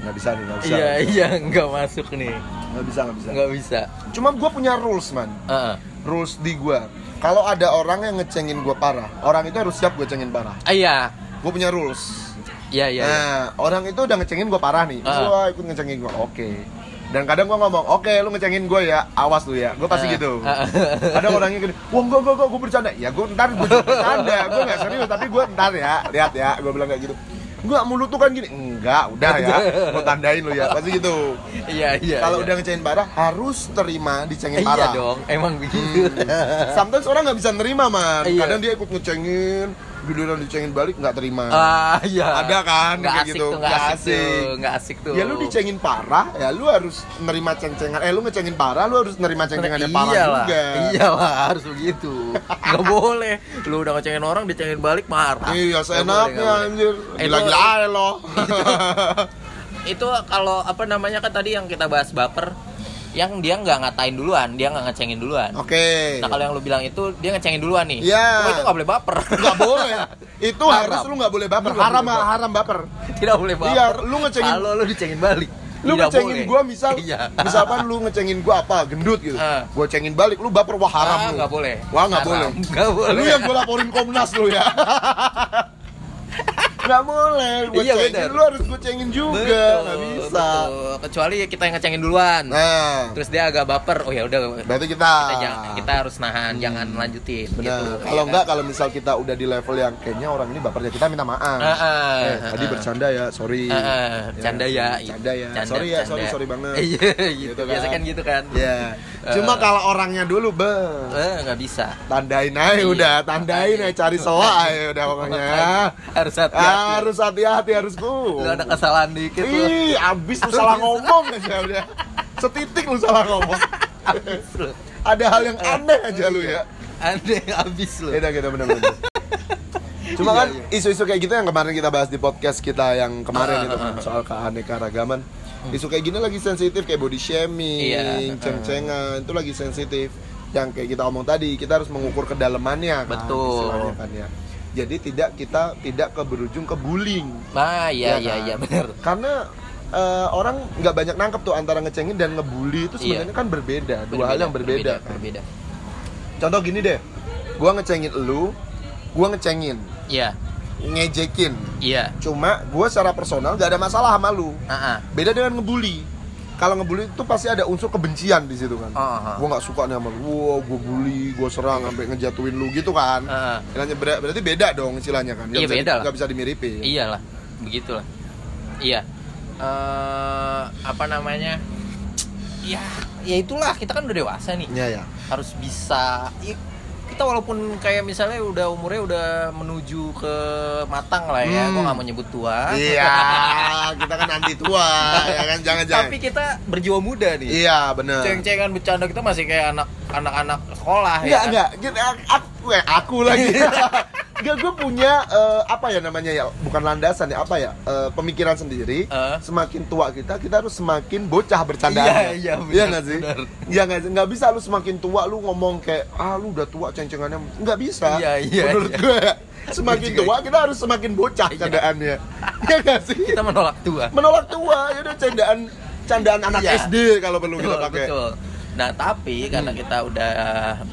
Nggak bisa nih, nggak bisa. iya iya nggak masuk nih Nggak bisa, nggak bisa. nggak bisa Cuma gue punya rules, man. Heeh. Rules di gue. Kalau ada orang yang ngecengin gue parah, orang itu harus siap gue cengin parah. Ah, iya Gue punya rules. Iya iya iya. Nah, orang itu udah ngecengin gue parah nih. Ah. Wah, ikut ngecengin gue. Oke. Dan kadang gue ngomong, oke lu ngecengin gue ya, awas lu ya. Gue pasti Ah. gitu. Ah. Kadang orangnya gini, wah enggak, enggak, gue bercanda. Ya gue ntar gue bercanda. gue gak serius, tapi gue ntar ya, lihat ya. Gue bilang kayak gitu. Enggak, mulut tuh kan gini. Enggak, udah ya. Gue tandain lu ya. Pasti gitu. iya iya Kalau iya. udah ngecengin parah, harus terima dicengin iya parah. dong emang begitu Sometimes orang nggak bisa nerima man. Iya. Kadang dia ikut ngecengin, giliran dicengin balik nggak terima. ah iya Ada kan nggak kayak asik gitu. tuh nggak asik, tuh nggak asik tuh Ya lu dicengin parah, ya lu harus nerima ceng-cengan. Eh lu ngecengin parah, lu harus nerima ceng-cengannya parah iyalah, juga. Iyalah, harus begitu. Nggak boleh. Lu udah ngecengin orang, dicengin balik marah. Iya, seenaknya anjir. Gila-gila lo. Itu kalau apa namanya kan tadi yang kita bahas baper, yang dia nggak ngatain duluan, dia nggak ngecengin duluan. Oke. Nah kalau yang lu bilang itu dia ngecengin duluan nih. Iya. Cuma itu nggak boleh baper. Nggak boleh. Itu Haram. harus lu nggak boleh baper. Nggak Haram boleh baper. haram baper. Tidak boleh baper. Iya, lu ngecengin- Kalau lu dicengin balik. Lu Tidak ngecengin boleh. gua misal Iya. misalkan lu ngecengin gua apa gendut gitu. Ah. Gua cengin balik lu baper wah haram Ah, lu. nggak boleh. Wah nggak boleh. Nggak boleh. Lu yang gua laporin Komnas lu ya. nggak boleh gue Iya, cengin. bener. lu harus gue cengin juga nggak bisa. Betul. kecuali kita yang ngecengin duluan. Nah. Terus dia agak baper oh ya udah. Berarti kita kita, jangan- kita harus nahan jangan lanjutin Hmm. benar gitu. kalau Iya enggak kan? kalau misal kita udah di level yang kayaknya orang ini bapernya kita minta maaf. Ah, ah, eh, ah, tadi bercanda ya sorry. Ah, ah, canda ya. canda ya. Canda, sorry ya sorry canda. sorry banget. Iya gitu Gitu. biasa kan. kan gitu kan. Ya cuma kalau orangnya dulu be. Eh nggak bisa. Tandain aja Iya. udah. Tandain aja cari soa aja udah pokoknya. Harus hati-hati harus hati-hati harus ku lu ada kesalahan dikit lu ih abis lu salah ngomong aja udah setitik lu salah ngomong lu ada hal yang aneh aja lu ya aneh habis lu Beda gitu bener-bener Cuma Iya, kan iya. isu-isu kayak gitu yang kemarin kita bahas di podcast kita yang kemarin Ah, itu ah, kan ah. soal keanekaragaman. Isu kayak gini lagi sensitif kayak body shaming, Iya, ah. ceng-cengan itu lagi sensitif. Yang kayak kita omong tadi, kita harus mengukur kedalamannya kan, Betul. kan ya. Jadi tidak kita tidak ke berujung ke bullying. ah iya Ya iya kan? iya benar Karena eh, orang nggak banyak nangkep tuh antara ngecengin dan ngebully itu Iya. sebenarnya kan berbeda, dua hal yang berbeda. kan. berbeda Contoh gini deh, gua ngecengin lu, gua ngecengin, iya ngejekin. iya Cuma gue secara personal gak ada masalah sama lu. ah ah. Beda dengan ngebully. Kalau ngebully itu pasti ada unsur kebencian di situ kan. Ah, ah. Gue nggak suka nih sama lu. Wow, gue bully, gue serang sampai ngejatuhin lu gitu kan. Ah, ah. Istilahnya ber- berarti beda dong istilahnya kan. Iya, beda lah. nggak bisa dimiripin. iyalah begitulah iya eh apa namanya ya ya itulah kita kan udah dewasa nih Iya ya. harus bisa i- kita walaupun kayak misalnya udah umurnya udah menuju ke matang lah ya Hmm. gua nggak mau nyebut tua Iya, kita kan anti tua, ya kan jangan-jangan. tapi kita berjiwa muda nih Iya benar. ceng-cengan bercanda kita masih kayak anak anak-anak sekolah Enggak, ya kan? enggak. Aku, aku lagi. Enggak, gue punya eh, apa ya namanya ya? Bukan landasan ya, apa ya? Eh, pemikiran sendiri. Eh. Semakin tua kita, kita harus semakin bocah bercandaan. Iya, iya, benar, Iya nggak sih? Iya nggak sih? Nggak bisa lu semakin tua lu ngomong kayak ah lu udah tua ceng-cengannya. Nggak bisa. Iya, iya, Menurut iya. gue semakin tua kita harus semakin bocah Iya. candaannya. Iya nggak sih? kita menolak tua Menolak tua, ya udah candaan candaan anak Iya. SD kalau perlu kita pakai. betul. Nah tapi karena kita udah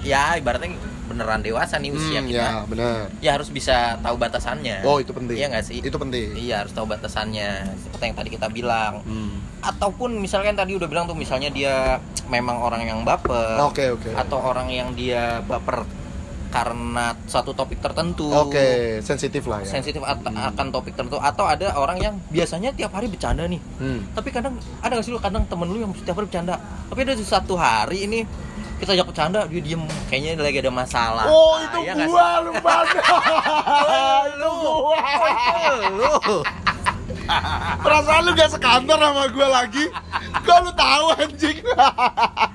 ya ibaratnya beneran dewasa nih usia Hmm, kita, ya benar. ya harus bisa tahu batasannya. Oh itu penting. Iya nggak sih? Itu penting. Iya harus tahu batasannya. Seperti yang tadi kita bilang. Hmm. Ataupun misalkan tadi udah bilang tuh misalnya dia memang orang yang baper. Oke oke. Atau orang yang dia baper karena satu topik tertentu. Oke, sensitif lah ya. Sensitif at- akan topik tertentu atau ada orang yang biasanya tiap hari bercanda nih. Hmm. Tapi kadang ada gak sih lu kadang temen lu yang setiap hari bercanda. Tapi ada satu hari ini kita ajak bercanda dia diem kayaknya lagi ada masalah. Oh, Nah, itu ya gua lu itu gua. lu. Perasaan lu gak sekantor sama gua lagi. Kok lu tahu anjing?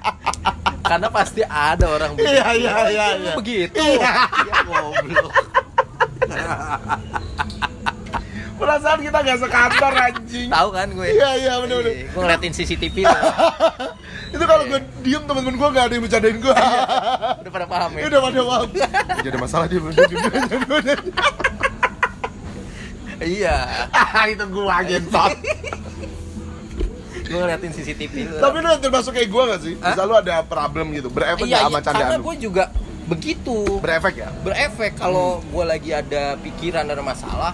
Karena pasti ada orang begitu. Iya, iya, Oh, iya, itu iya. Begitu. Iya. Ya goblok. Perasaan kita gak sekantor anjing. Tahu kan gue? Iya, iya, bener-bener. Gue ngeliatin CCTV. Itu kalau gua diem temen-temen gua gak ada yang bercandain gua. Udah pada paham ya? udah pada paham. Jadi ada masalah dia bener bener. Iya. Itu gua gentot. Gue ngeliatin CCTV lu. Tapi lu termasuk kayak gua gak sih? Hah? Misal lu ada problem gitu, berefek Iya, gak sama iya, karena candaan lu? gue juga begitu. Berefek ya? berefek kalau gue lagi ada pikiran ada masalah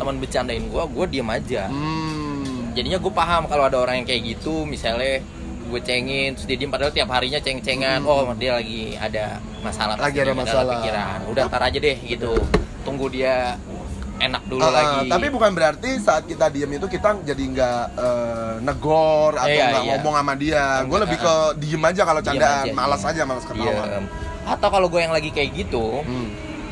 teman bercandain gue gue diem aja Hmm. jadinya gue paham kalau ada orang yang kayak gitu misalnya gue cengin terus dia diem padahal tiap harinya ceng-cengan oh dia lagi ada masalah Hmm. Lagi ada masalah. pikiran udah tar aja deh gitu tunggu dia enak dulu ah, lagi tapi bukan berarti saat kita diem itu kita jadi nggak eh, negor atau Iya, nggak iya. ngomong sama dia. Gue lebih ke diem aja kalau candaan, aja, malas iya. aja, malas ketawa. Iya. atau kalau gue yang lagi kayak gitu Hmm.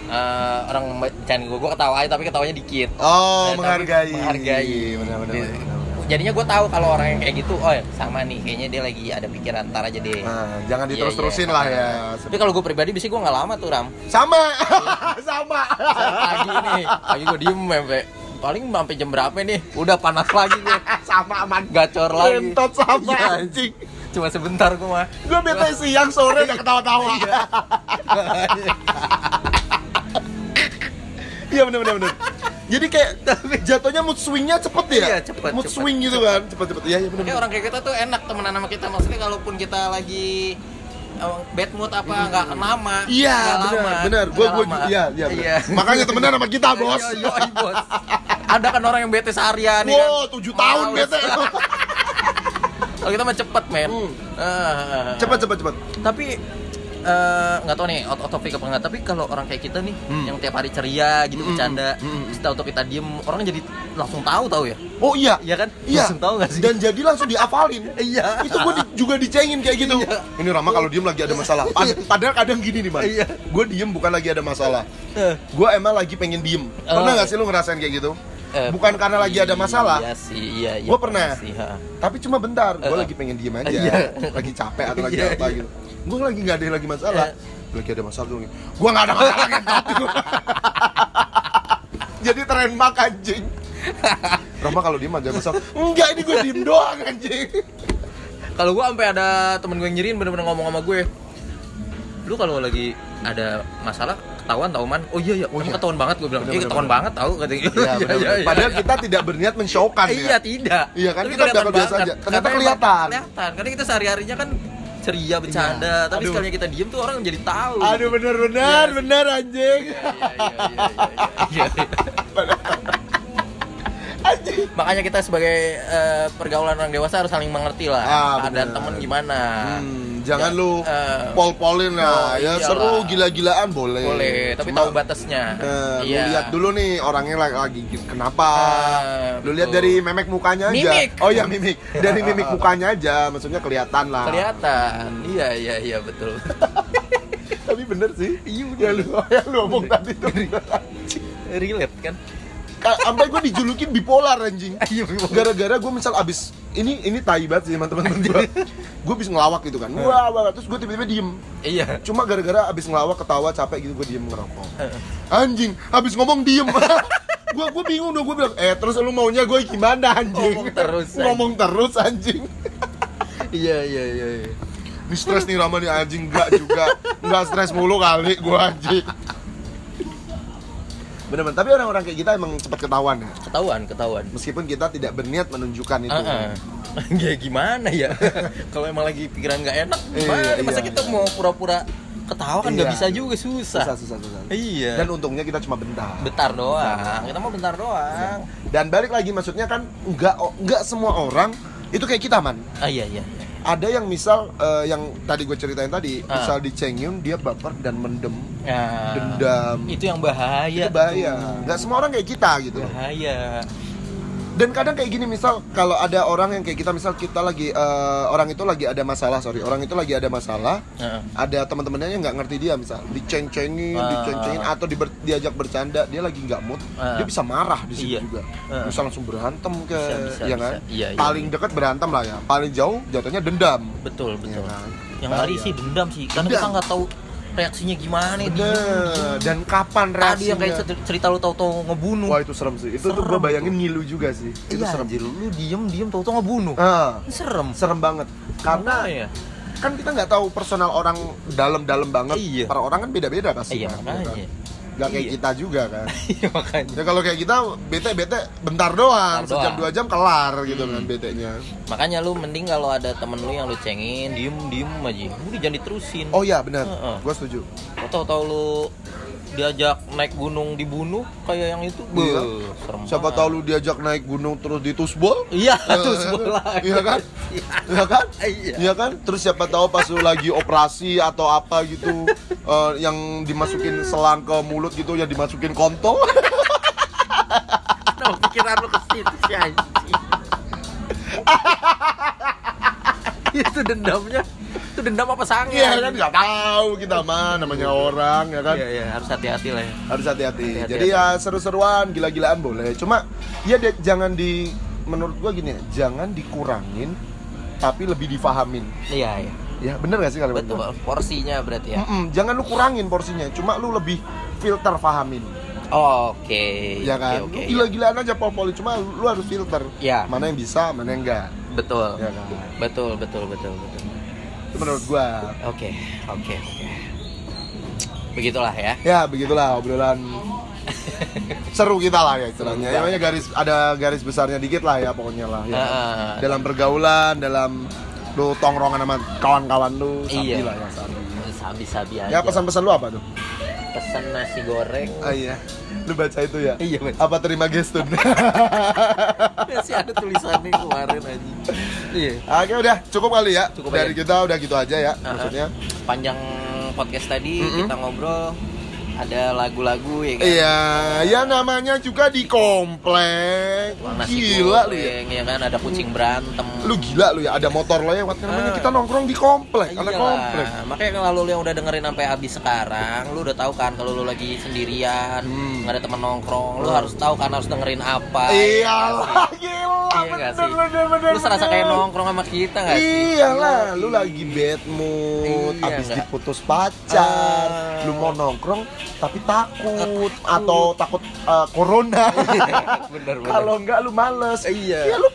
Eh, orang bercanda gue gue ketawa aja tapi ketawanya dikit Oh, Ya, tapi menghargai. menghargai Benar-benar. Di- jadinya gue tahu kalau orang yang kayak gitu oh ya, sama nih kayaknya dia lagi ada pikiran ntar aja deh Nah, jangan Iya, diterus-terusin iya. lah ya. tapi kalau gue pribadi biasanya gue nggak lama tuh ram Sama, sama. pagi nih pagi gue diem sampai paling sampai jam berapa nih udah panas lagi gue sama aman. gacor lagi Gentot sama Iya, anjing. cuma sebentar gue mah Gue bete siang sore udah ketawa-tawa. Iya bener bener bener. Jadi kayak jatuhnya mood swingnya cepet ya? Iya, cepet, Mood cepet, swing gitu kan, cepet cepet. Iya iya bener. kayak orang kayak kita tuh enak temenan sama kita maksudnya kalaupun kita lagi eh, bad mood apa nggak lama Iya nggak bener lama, bener. Gue nggak gue lama. iya iya. iya. Makanya temenan sama kita bos. Iya, iya, bos ada kan orang yang bete seharian ya kan? Wow, tujuh tahun bete. kalau kita mah cepet men Hmm. Ah. Cepet, cepet, cepet. tapi eh, nggak tahu nih out of topic apa enggak tapi kalau orang kayak kita nih Hmm. yang tiap hari ceria gitu Hmm, bercanda hmm, hmm. setelah untuk kita diem orang jadi langsung tahu tahu ya Oh iya. Iya kan Iya. langsung tahu nggak sih Dan jadi langsung diafalin. Iya. Itu gue juga dicengin kayak gitu. Iya. Ini Rama kalau diem lagi ada masalah. Pad- padahal kadang gini nih, Man. Iya. Gue diem bukan lagi ada masalah. Eh, Gue emang lagi pengen diem. Pernah Oh. nggak sih lu ngerasain kayak gitu? eh, Bukan karena lagi ada masalah. iya sih iya iya Gua pernah. sih, ha. Tapi cuma bentar. Gue Eh. lagi pengen diem aja. Iya. Lagi capek atau lagi Iya, apa iya. gitu. Gue lagi nggak ada lagi masalah. Eh. Lagi ada masalah gue. Gue nggak ada masalah ngentot. Jadi tren mak anjing. Rama kalau diem ada masalah. Enggak, ini gue diem doang anjing. kalau gua sampai ada temen gue yang nyiriin bener-bener ngomong sama gue lu kalau lagi ada masalah ketahuan tau man oh iya iya Oh, iya. ketahuan banget gue bilang iya ketahuan banget tau katanya Iya, benar-benar. Padahal kita tidak berniat mensyaukan iya ya. tidak Iya kan, Tapi kita kelihatan biasa aja. Ternyata kelihatan. kelihatan karena kita sehari harinya kan ceria bercanda Iya. tapi Aduh. sekalinya kita diem tuh orang jadi tahu Aduh bener-bener, Iya. bener anjing. Iya, iya, iya, iya, iya. Anjing. Makanya kita sebagai eh, pergaulan orang dewasa harus saling mengerti lah Ah, ada bener. temen gimana Hmm, jangan Ya, lu eh, pol-polin lah oh, ya iyalah. seru gila-gilaan boleh. boleh tapi Cuma, tahu batasnya eh, Iya. Lu lihat dulu nih orangnya lagi, lagi kenapa. Ah, lu lihat dari memek mukanya aja. Mimik. Oh ya mimik. Dari mimik mukanya aja, maksudnya kelihatan lah. kelihatan iya iya iya betul Tapi bener sih. Iya, Ya lu, ya lu ngomong tadi tuh. relate kan Ka- Sampai gue dijulukin bipolar anjing. Iya. Gara-gara gue misal abis ini ini tai banget sih teman-teman gue. gue abis ngelawak gitu kan. Wah, wah, terus gue tiba-tiba diem. iya Cuma gara-gara abis ngelawak ketawa capek gitu gue diem ngerokok. Anjing, abis ngomong diem. gue gue bingung dong gue bilang, eh terus lu maunya gue gimana anjing? Ngomong terus, anjing. ngomong terus anjing. iya iya iya iya. Ini stres nih Rama nih anjing enggak juga. Enggak stres mulu kali gue anjing. Bener-bener, tapi orang-orang kayak kita emang cepat ketahuan ya. ketahuan ketahuan Meskipun kita tidak berniat menunjukkan itu. Ah, ah. ya gimana ya kalau emang lagi pikiran nggak enak Iya, gimana masa iya, kita iya. mau pura-pura ketawa kan nggak Iya. bisa juga susah, Susah, susah, susah. iya Dan untungnya kita cuma bentar. bentar doang kita mau bentar doang Dan balik lagi maksudnya kan enggak enggak semua orang itu kayak kita man. ah iya iya Ada yang misal eh, yang tadi gue ceritain tadi, Ah. misal dicengin dia baper dan mendem, ya, dendam. itu yang bahaya itu bahaya. tuh. Enggak semua orang kayak kita gitu. bahaya Dan kadang kayak gini misal kalau ada orang yang kayak kita misal kita lagi eh, orang itu lagi ada masalah, sorry, orang itu lagi ada masalah, Heeh. ada teman-temannya yang nggak ngerti dia misal diceng-cengin, Ah. diceng-cengin atau diber- diajak bercanda, dia lagi nggak mood, Ah. dia bisa marah di situ Iya. juga. Ah. Bisa langsung berantem ke, Bisa, bisa, ya bisa. kan? Iya, iya, Paling iya. dekat berantem lah ya, paling jauh jatuhnya dendam. betul betul Iya kan? yang ngeri sih dendam sih karena Dendam. kita nggak tahu reaksinya gimana Bener. diem. Dan kapan tadi reaksinya? yang kayak cer- cerita lu tahu-tahu ngebunuh Wah itu serem sih. Itu tuh Serem gue bayangin ngilu juga sih. Itu iya, serem. anjir, lu diem diem tahu-tahu ngebunuh Ah, serem serem banget. Karena ya kan kita nggak tahu personal orang dalam-dalam banget. Iya. Para orang kan beda-beda pasti. iya kan, makanya ya kan? Nggak kayak Iya. kita juga kan. iya makanya Ya kalau kayak kita bete bete bentar doang, Bentar sejam doang. dua jam kelar gitu Hmm. kan betenya. makanya lu mending kalau ada temen lu yang lu cengin diem diem aja udah jangan diterusin Oh iya benar, Heeh. gue setuju. tahu tahu lu diajak naik gunung dibunuh kayak yang itu Iya. Beuh, serem Siapa banget. tahu lu diajak naik gunung terus ditusbol? iya Eh, tuh sebelah Iya kan? Iya kan? Iya. Iya kan? Terus siapa tahu pas lu lagi operasi atau apa gitu eh, yang dimasukin selang ke mulut gitu yang dimasukin kontol. Nah, pikiran lu ke situ sih itu dendamnya dendam apa sange Iya kan nggak tahu kita mah namanya orang ya kan. iya iya harus hati-hati lah ya Harus hati-hati. Jadi ya seru-seruan, gila-gilaan boleh. Cuma ya de- jangan di menurut gua gini ya, jangan dikurangin tapi lebih difahamin. iya iya Ya bener gak sih kalimat betul gua? porsinya berarti ya Mm-mm, jangan lu kurangin porsinya, cuma lu lebih filter fahamin. oke ya kan? oke oke Lu gila-gilaan aja pol-poli, cuma lu harus filter. ya Mana yang bisa, mana yang enggak. betul Ya kan? betul betul betul betul menurut gua. oke oke oke begitulah ya Ya, begitulah obrolan seru kita lah ya istilahnya. Ya, makanya garis ada garis besarnya dikit lah ya pokoknya lah ya. Ah. Dalam pergaulan, dalam lu tongkrongan sama kawan-kawan lu, sabi Iya. lah ya sabi. sabi-sabi aja Ya pesan-pesan lu apa tuh? Pesan nasi goreng Ah iya. Lu baca itu ya? Iya, baca. Apa terima gestun? masih ada tulisannya kemarin aja iya Oke udah cukup kali ya. Cukup Dari aja. kita udah gitu aja ya. Uh-uh. Maksudnya. panjang podcast tadi Mm-mm. kita ngobrol ada lagu-lagu ya kan Iya, ya namanya juga di komplek. Nasi Gila lu ya. ya kan ada kucing berantem Lu gila lu ya, ada motor lewat namanya Ah. kita nongkrong di komplek, anak Iyalah. komplek. Makanya kalau lu yang udah dengerin sampai habis sekarang, lu udah tahu kan kalau lu lagi sendirian, Hmm. nggak ada teman nongkrong, lu harus tahu kan harus dengerin apa. Iyalah, gila, Iya nggak bener, sih? bener, bener, Lu serasa kayak nongkrong sama kita nggak sih? Iyalah, Iya. lu lagi bad mood, Iya, abis diputus pacar, Ah. lu mau nongkrong tapi takut Takut. atau takut uh, corona. bener bener. Kalau enggak lu males. Iya. Ya lu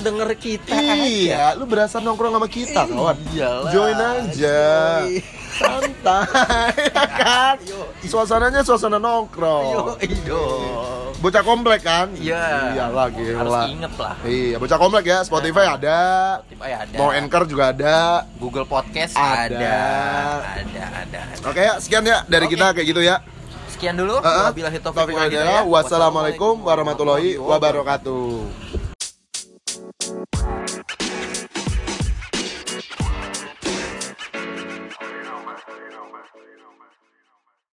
denger kita iya, lu berasa nongkrong sama kita, kawan. Iyalah. Join aja. Join. Santai, ya kan? Suasananya suasana nongkrong. dong. Bocah komplek kan? Iya. Iyalah, Harus gila. inget lah. Iya, bocah komplek ya. Spotify ada. Tipe ya ada. Mau Anchor juga ada. Google Podcast Ada. ada. Ada, ada, ada. Oke ya, sekian ya dari Oke. kita kayak gitu ya. Sekian dulu. Heeh. Wabillahi taufiq wal hidayah. Wassalamualaikum warahmatullahi wabarakatuh. Bye.